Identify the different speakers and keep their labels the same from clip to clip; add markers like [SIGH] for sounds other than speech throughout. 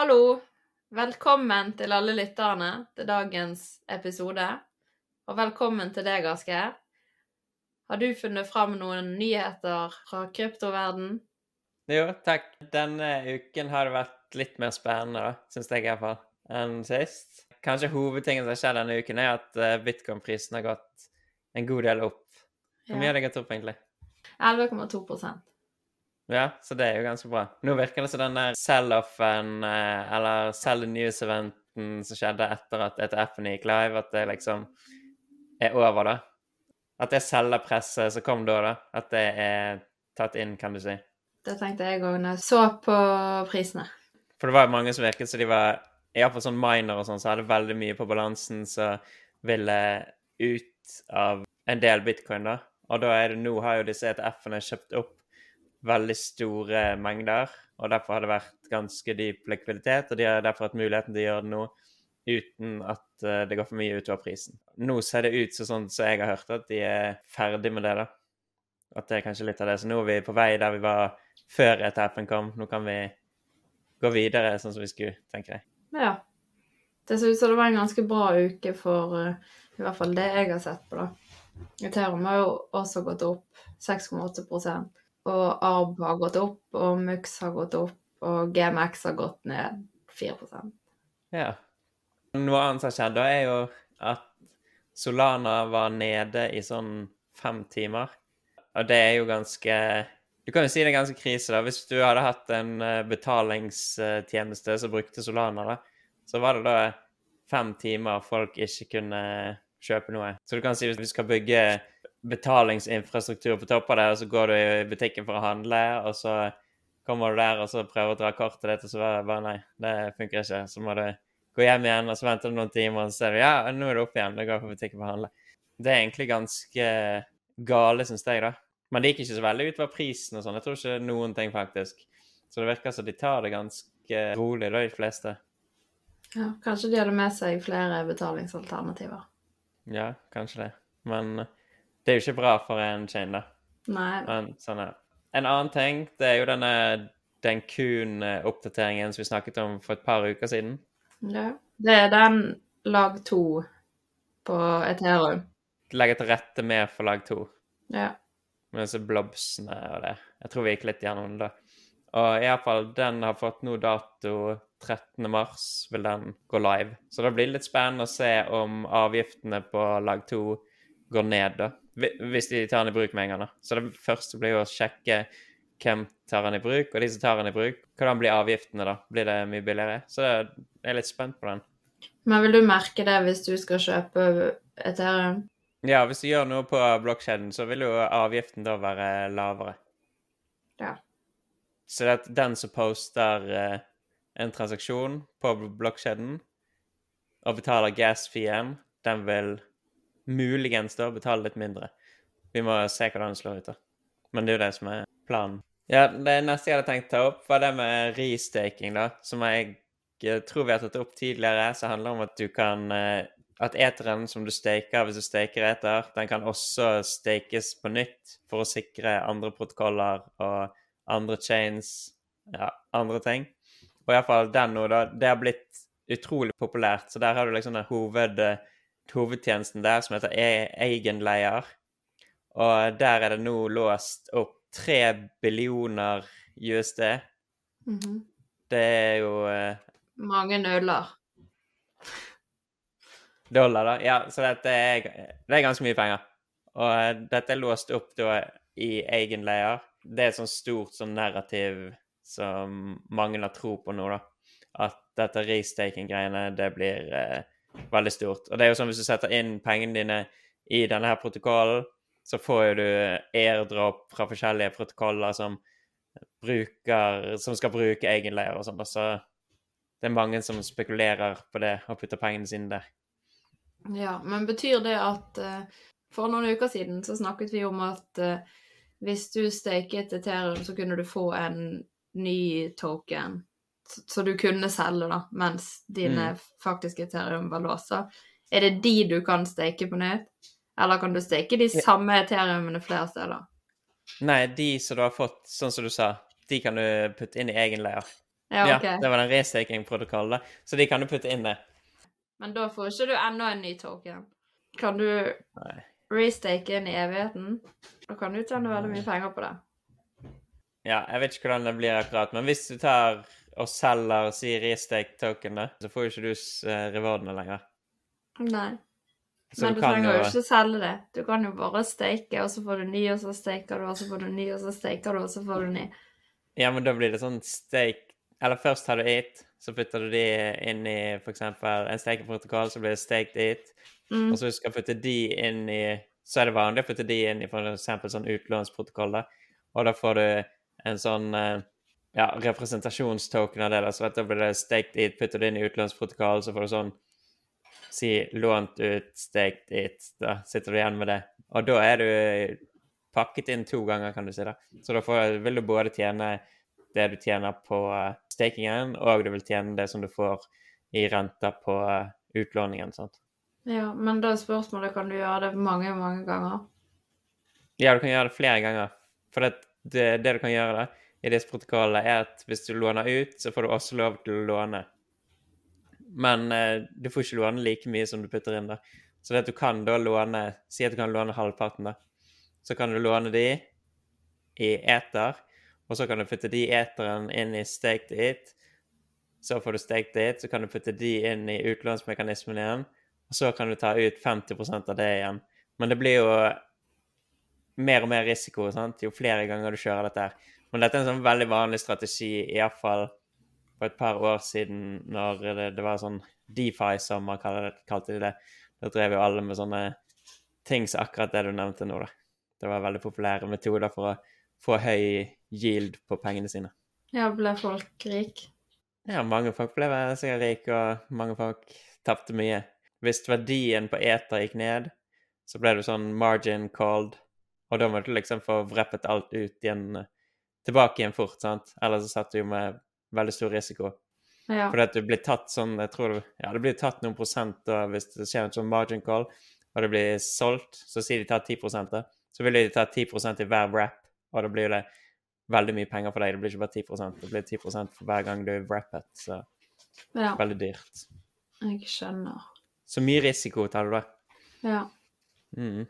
Speaker 1: Hallo! Velkommen til alle lytterne til dagens episode. Og velkommen til deg, Asgeir. Har du funnet fram noen nyheter fra kryptoverden?
Speaker 2: Jo, takk. Denne uken har det vært litt mer spennende, syns jeg iallfall, enn sist. Kanskje hovedtingen som har skjedd denne uken, er at eh, bitcoin-prisen har gått en god del opp. Hvor mye har det gått opp, egentlig?
Speaker 1: 11,2
Speaker 2: Ja, så det er jo ganske bra. Nå virker det som den der sell-offen, eh, eller sell the news-eventen som skjedde etter at ETF-en gikk live, at det liksom er over, da. At det selgerpresset som kom da, da, at det er tatt inn, kan du si.
Speaker 1: Det tenkte jeg òg når jeg så på prisene.
Speaker 2: For det var jo mange som virket som de var Iallfall sånn miner og sånn, så hadde veldig mye på balansen som ville ut av en del bitcoin, da. Og da er det nå har jo disse ETF-ene kjøpt opp veldig store mengder, og derfor har det vært ganske dyp likviditet, og de har derfor hatt muligheten til å gjøre det nå uten at eh, det går for mye utover prisen. Nå ser det ut som sånn som jeg har hørt, at de er ferdig med det, da. At det er kanskje litt av det. Så nå er vi på vei der vi var før ETF-en kom. Nå kan vi gå videre sånn som vi skulle, tenker jeg.
Speaker 1: Ja. Det ser ut som det var en ganske bra uke for eh, i hvert fall det jeg har sett på, da. Ethereum har jo også gått opp 6,8 og ARB har gått opp, og MUX har gått opp, og GMX har gått ned 4%
Speaker 2: Ja. Noe annet som har skjedd, da, er jo at Solana var nede i sånn fem timer. Og det er jo ganske Du kan jo si det er ganske krise, da. Hvis du hadde hatt en eh, betalingstjeneste som brukte Solana, da, så var det da fem timer folk ikke kunne kjøpe noe. Så du kan si hvis du skal bygge betalingsinfrastruktur på topp av det, og så går du i butikken for å handle, og så kommer du der og så prøver å dra kortet ditt, og så bare, nei, det funker ikke. Så må du gå hjem igjen, og så venter du noen timer, og så ser du ja, nå er det opp igjen. Du går på butikken for å handle. Det er egentlig ganske gale, syns jeg, da. Men det gikk ikke så veldig utover prisen og sånn. Jeg tror ikke noen ting, faktisk. Så det virker som de tar det ganske rolig, da, de fleste.
Speaker 1: Ja, kanskje de hadde med seg flere betalingsalternativer.
Speaker 2: Ja, kanskje det. Men det er jo ikke bra for en.
Speaker 1: Nei.
Speaker 2: Men sånn er. En annen ting, det er jo denne den Kun-oppdateringen som vi snakket om for et par uker siden.
Speaker 1: Ja. Det er den lag to på Ethereum.
Speaker 2: Legge til rette mer for lag to.
Speaker 1: Ja.
Speaker 2: Med disse blobsene og det. Jeg tror vi gikk litt gjennom det. Og iallfall, den har fått nå dato 13. mars vil den gå live. Så det blir litt spennende å se om avgiftene på lag 2 går ned, da. Hvis de tar den i bruk med en gang, da. Så det første blir jo å sjekke hvem tar den i bruk, og de som tar den i bruk, hvordan blir avgiftene, da? Blir det mye billigere? Så jeg er litt spent på den.
Speaker 1: Men vil du merke det hvis du skal kjøpe Ethereum?
Speaker 2: Ja, hvis du gjør noe på blokkjeden, så vil jo avgiften da være lavere.
Speaker 1: Ja.
Speaker 2: Så det at den som poster eh, en transaksjon på blokkjeden og betaler gas-fien, den vil muligens da betale litt mindre. Vi må se hvordan det slår ut, da. Men det er jo det som er planen. Ja, det neste jeg hadde tenkt å ta opp, var det med restaking, da. Som jeg eh, tror vi har tatt opp tidligere, som handler om at du kan eh, At eteren som du staker hvis du staker eter, den kan også stakes på nytt for å sikre andre protokoller og andre chains, ja, andre ting. Og iallfall den nå, da. Det har blitt utrolig populært. Så der har du liksom den hoved, hovedtjenesten der som heter Egenleier. Eigenleier. Og der er det nå låst opp tre billioner USD.
Speaker 1: Mm -hmm.
Speaker 2: Det er jo eh,
Speaker 1: Mange nøler.
Speaker 2: Dollar, da. Ja, så dette er, det er ganske mye penger. Og eh, dette er låst opp da i Egenleier. Det er et sånt stort sånn narrativ som mange har tro på nå, da. At dette restaking-greiene, det blir eh, veldig stort. Og det er jo sånn hvis du setter inn pengene dine i denne her protokollen, så får jo du airdrop fra forskjellige protokoller som bruker Som skal bruke egenleier og sånn. Så det er mange som spekulerer på det og putter pengene sine der.
Speaker 1: Ja, men betyr det at uh, For noen uker siden så snakket vi om at uh, hvis du steket Ethereum, så kunne du få en ny token så du kunne selge, da, mens dine mm. faktiske eterium var låsa. Er det de du kan steke på nytt? Eller kan du steke de samme eteriumene flere steder?
Speaker 2: Nei, de som du har fått, sånn som du sa, de kan du putte inn i egen leir.
Speaker 1: Ja,
Speaker 2: Ja, det var den restaking-protokollen, da. Så de kan du putte inn det.
Speaker 1: Men da får ikke du enda en ny token. Kan du
Speaker 2: Nei.
Speaker 1: restake inn i evigheten? Da kan du tjene veldig mye penger på det.
Speaker 2: Ja, jeg vet ikke hvordan det blir akkurat, men hvis du tar og selger si restake token, så får jo ikke du eh, rewardene lenger.
Speaker 1: Nei.
Speaker 2: Så
Speaker 1: Men du
Speaker 2: du
Speaker 1: trenger jo ikke selge det. Du kan jo bare steke, og så får du ny, og så steker du, og så får du ny, og så steker du, og så får du ny.
Speaker 2: Ja, men da blir det sånn stake Eller først har du it, så putter du de inn i eksempel en stekeprotokoll, så blir det staked it.
Speaker 1: Mm.
Speaker 2: Og så skal du putte de inn i Så er det vanlig å putte de inn i eksempel sånn utlånsprotokoll. Og da får du en sånn eh, ja, representasjonstoken av det. da, Så vet da blir det staked it, putter du inn i utlånsprotokollen, så får du sånn Si lånt ut, staked it. Da sitter du igjen med det. Og da er du pakket inn to ganger, kan du si. da. Så da får, vil du både tjene det du tjener på eh, stakingen, og du vil tjene det som du får i renta på eh, utlåningen. sant?
Speaker 1: Ja, men da er spørsmålet kan du gjøre det mange, mange ganger.
Speaker 2: Ja, du kan gjøre det flere ganger. For det, det, det du kan gjøre da, i disse protokollene, er at hvis du låner ut, så får du også lov til å låne. Men eh, du får ikke låne like mye som du putter inn. da. Så det at du kan da låne Si at du kan låne halvparten, da. Så kan du låne de i eter, og så kan du putte de eteren inn i staked it. Så får du staked it, så kan du putte de inn i utlånsmekanismen igjen. Og så kan du ta ut 50% av det igjen. Men det blir jo mer og mer risiko sant? jo flere ganger du kjører dette. her. Men dette er en sånn veldig vanlig strategi, iallfall for et par år siden, når det, det var sånn DeFi, som man kalte det. Da drev jo alle med sånne ting som akkurat det du nevnte nå, da. Det var veldig populære metoder for å få høy yield på pengene sine.
Speaker 1: Ja, ble folk rik?
Speaker 2: Ja, mange folk ble sikkert rike, og mange folk tapte mye. Hvis verdien på eter gikk ned, så ble det sånn margin called, og da måtte du liksom få vreppet alt ut igjen, tilbake igjen fort, sant? Ellers så satt du jo med veldig stor risiko.
Speaker 1: Ja.
Speaker 2: Fordi at du blir tatt sånn, jeg tror det, ja, det blir tatt noen prosent da, hvis det skjer en sånn margin call, og det blir solgt, så sier de tar 10 da. Så vil de ta 10% i hver wrap, og da blir det veldig mye penger for deg. Det blir ikke bare 10 det blir 10% for hver gang du wrapper. så
Speaker 1: ja.
Speaker 2: veldig dyrt.
Speaker 1: Jeg skjønner.
Speaker 2: Så mye risiko tar du da.
Speaker 1: Ja.
Speaker 2: Mm.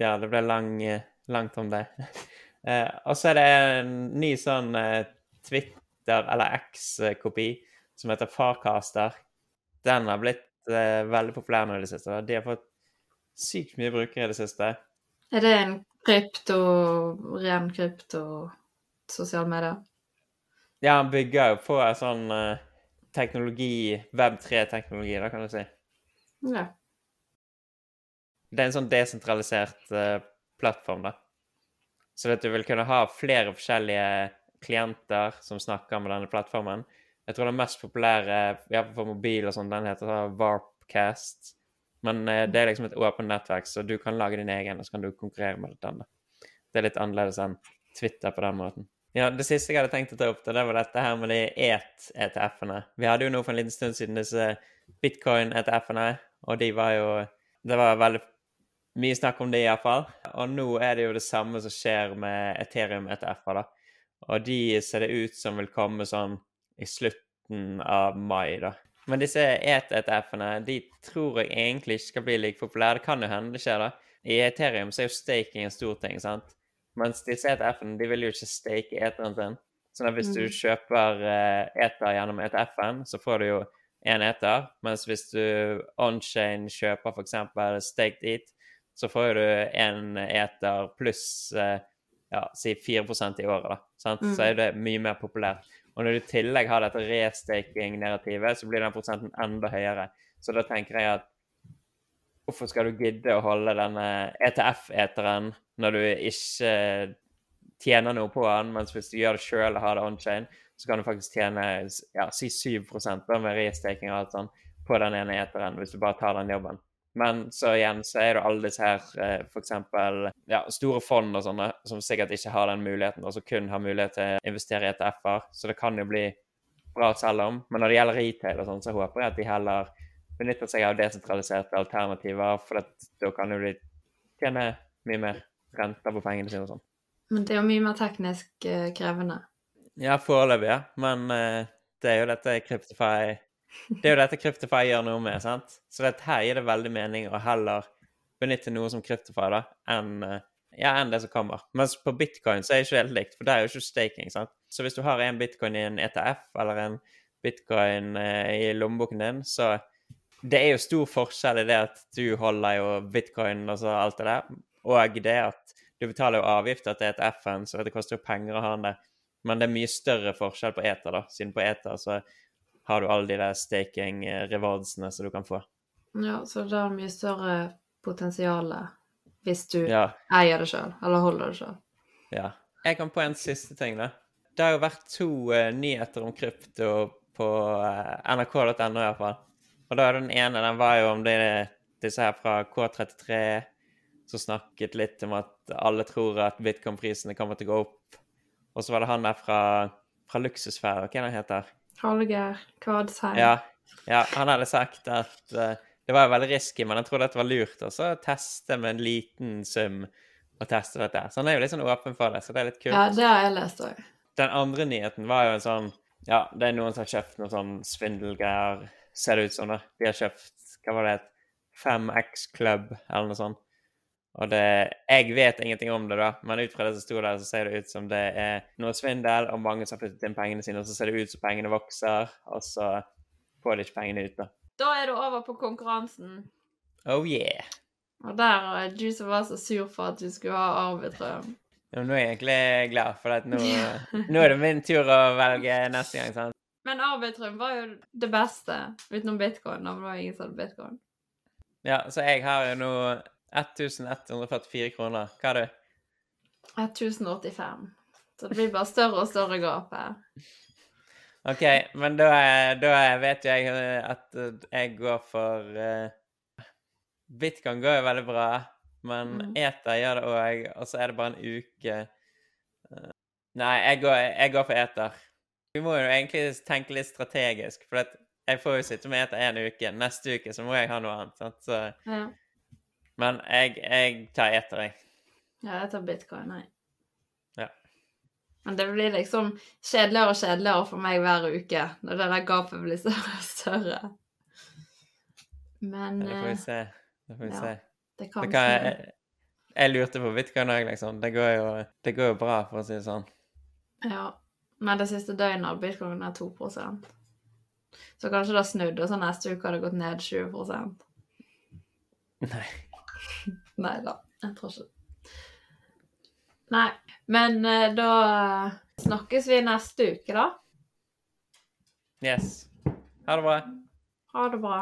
Speaker 2: Ja, det ble lang, eh, langt om det. [LAUGHS] Eh, og så er det en ny sånn eh, Twitter- eller X-kopi som heter Farcaster. Den har blitt eh, veldig populær nå i det siste. da. De har fått sykt mye brukere i det siste.
Speaker 1: Er det en krypto, ren krypto, sosial medie?
Speaker 2: Ja, han bygger jo på en sånn eh, teknologi, Web3-teknologi, da, kan du si.
Speaker 1: Ja.
Speaker 2: Det er en sånn desentralisert eh, plattform, da. Så at du vil kunne ha flere forskjellige klienter som snakker med denne plattformen. Jeg tror den mest populære, iallfall for mobil og sånn, den heter Varpcast. Men eh, det er liksom et åpent nettverk, så du kan lage din egen, og så kan du konkurrere med den. Det er litt annerledes enn Twitter på den måten. Ja, Det siste jeg hadde tenkt å ta opp, det var dette her med de ET-ETF-ene. Vi hadde jo nå for en liten stund siden disse bitcoin-ETF-ene, og de var jo Det var veldig mye snakk om det, iallfall. Og nå er det jo det samme som skjer med Ethereum-ETF-er, da. Og de ser det ut som vil komme sånn i slutten av mai, da. Men disse ET-ETF-ene de tror jeg egentlig ikke skal bli like populære. Det kan jo hende det skjer, da. I Ethereum så er jo staking en stor ting, sant. Mens disse ETF-ene de vil jo ikke stake eteren sin. at hvis du
Speaker 1: Mm.
Speaker 2: kjøper eh, eter gjennom ETF-en, så får du jo én eter. Mens hvis du on-chain kjøper f.eks. staked eat, så får du en eter pluss eh, ja, si 4% i året, da. Sant?
Speaker 1: Mm.
Speaker 2: Så er det mye mer populært. Og når du i tillegg har dette restaking-narrativet, så blir den prosenten enda høyere. Så da tenker jeg at hvorfor skal du gidde å holde denne ETF-eteren når du ikke tjener noe på den, mens hvis du gjør det sjøl og har det on-chain, så kan du faktisk tjene ja, si 7 da med restaking og alt sånt på den ene eteren, hvis du bare tar den jobben. Men så igjen så er det alle disse her, f.eks. for eksempel ja, store fond og sånne, som sikkert ikke har den muligheten, og som kun har mulighet til å investere i ETF-er. Så det kan jo bli bra å selge om. Men når det gjelder retail og sånn, så håper jeg at de heller benytter seg av desentraliserte alternativer, for at da kan jo de tjene mye mer renter på pengene sine og sånn.
Speaker 1: Men det er jo mye mer teknisk eh, krevende.
Speaker 2: Ja, foreløpig, ja. Men eh, det er jo dette Kryptify Det er jo dette Kryptify gjør noe med, sant? Så dette her gir det veldig mening å heller benytte noe som Kryptify da, enn eh, ja, enn det som kommer. Mens på bitcoin så er det ikke helt likt, for det er jo ikke staking. sant? Så hvis du har en bitcoin i en ETF eller en bitcoin eh, i lommeboken din, så det er jo stor forskjell i det at du holder jo bitcoin og så alt det der, og det at du betaler jo avgifter til ETF-en, så det koster jo penger å ha den der. Men det er mye større forskjell på Eter, da, siden på Eter så har du alle de der staking eh, som du kan få.
Speaker 1: Ja, så det er mye større potensial hvis du
Speaker 2: Ja.
Speaker 1: eier det sjøl, eller holder det sjøl.
Speaker 2: Ja. Jeg kom på en siste ting, da. Det har jo vært to uh, nyheter om krypto på uh, nrk.no iallfall. Og da er den ene den var jo om det, disse her fra K33 som snakket litt om at alle tror at bitcoin-prisene kommer til å gå opp. Og så var det han der fra, fra Luksusfære, hva er det han heter?
Speaker 1: Hallgeir Kvadsheim.
Speaker 2: Ja, ja, han hadde sagt at uh, det var veldig risky, men han trodde at det var lurt også å teste med en liten sum og teste dette. Så han er jo litt sånn åpen for det, så det er litt kult.
Speaker 1: Ja, det har jeg lest òg.
Speaker 2: Den andre nyheten var jo en sånn Ja, det er noen som har kjøpt noe sånn svindelgreier, ser det ut som. det. De har kjøpt hva var det, 5X Club eller noe sånt. Og det Jeg vet ingenting om det, da, men ut fra det som sto der, så ser det ut som det er noe svindel, og mange som har flyttet inn pengene sine, og så ser det ut som pengene vokser, og så får de ikke pengene ut, da.
Speaker 1: Da er det over på konkurransen.
Speaker 2: Oh yeah.
Speaker 1: Og der er du som var så sur for at du skulle ha arbitrøm.
Speaker 2: Ja, nå er jeg egentlig glad, for nå, [LAUGHS] nå er det min tur å velge neste gang. sant?
Speaker 1: Men arbitrøm var jo det beste, utenom bitcoin. Da var det ingen som hadde bitcoin.
Speaker 2: Ja, så jeg har jo nå 1144 kroner. Hva er du?
Speaker 1: 1085. Så det blir bare større og større gap her.
Speaker 2: OK, men da, da vet jo jeg eh, at eh, jeg går for uh, Bitcoin går jo veldig bra, men
Speaker 1: Mm.
Speaker 2: Ether gjør det òg, og så er det bare en uke uh, Nei, jeg går, jeg går for Eter. Vi må jo egentlig tenke litt strategisk, for jeg får jo sitte med Eter en uke. Neste uke så må jeg ha noe annet. Sant? Så,
Speaker 1: Ja,
Speaker 2: men jeg, jeg tar eter, jeg.
Speaker 1: ja jeg tar bitcoin, nei.
Speaker 2: Ja.
Speaker 1: Men det blir liksom kjedeligere og kjedeligere for meg hver uke, når det der gapet blir større og større. Men
Speaker 2: Det får vi
Speaker 1: eh,
Speaker 2: se. Det får vi
Speaker 1: ja.
Speaker 2: se.
Speaker 1: det
Speaker 2: Det
Speaker 1: kan
Speaker 2: kan, jeg, jeg lurte på bitcoin òg, liksom. Det går, jo, det går jo bra, for å si det sånn.
Speaker 1: Ja. Men det siste døgnet har bitcoin er 2 Så kanskje det har snudd, og så neste uke har det gått ned 20%
Speaker 2: Nei.
Speaker 1: Nei da, jeg tror ikke Nei, men eh, da snakkes vi neste uke, da.
Speaker 2: Yes. Ha det bra.
Speaker 1: Ha det bra.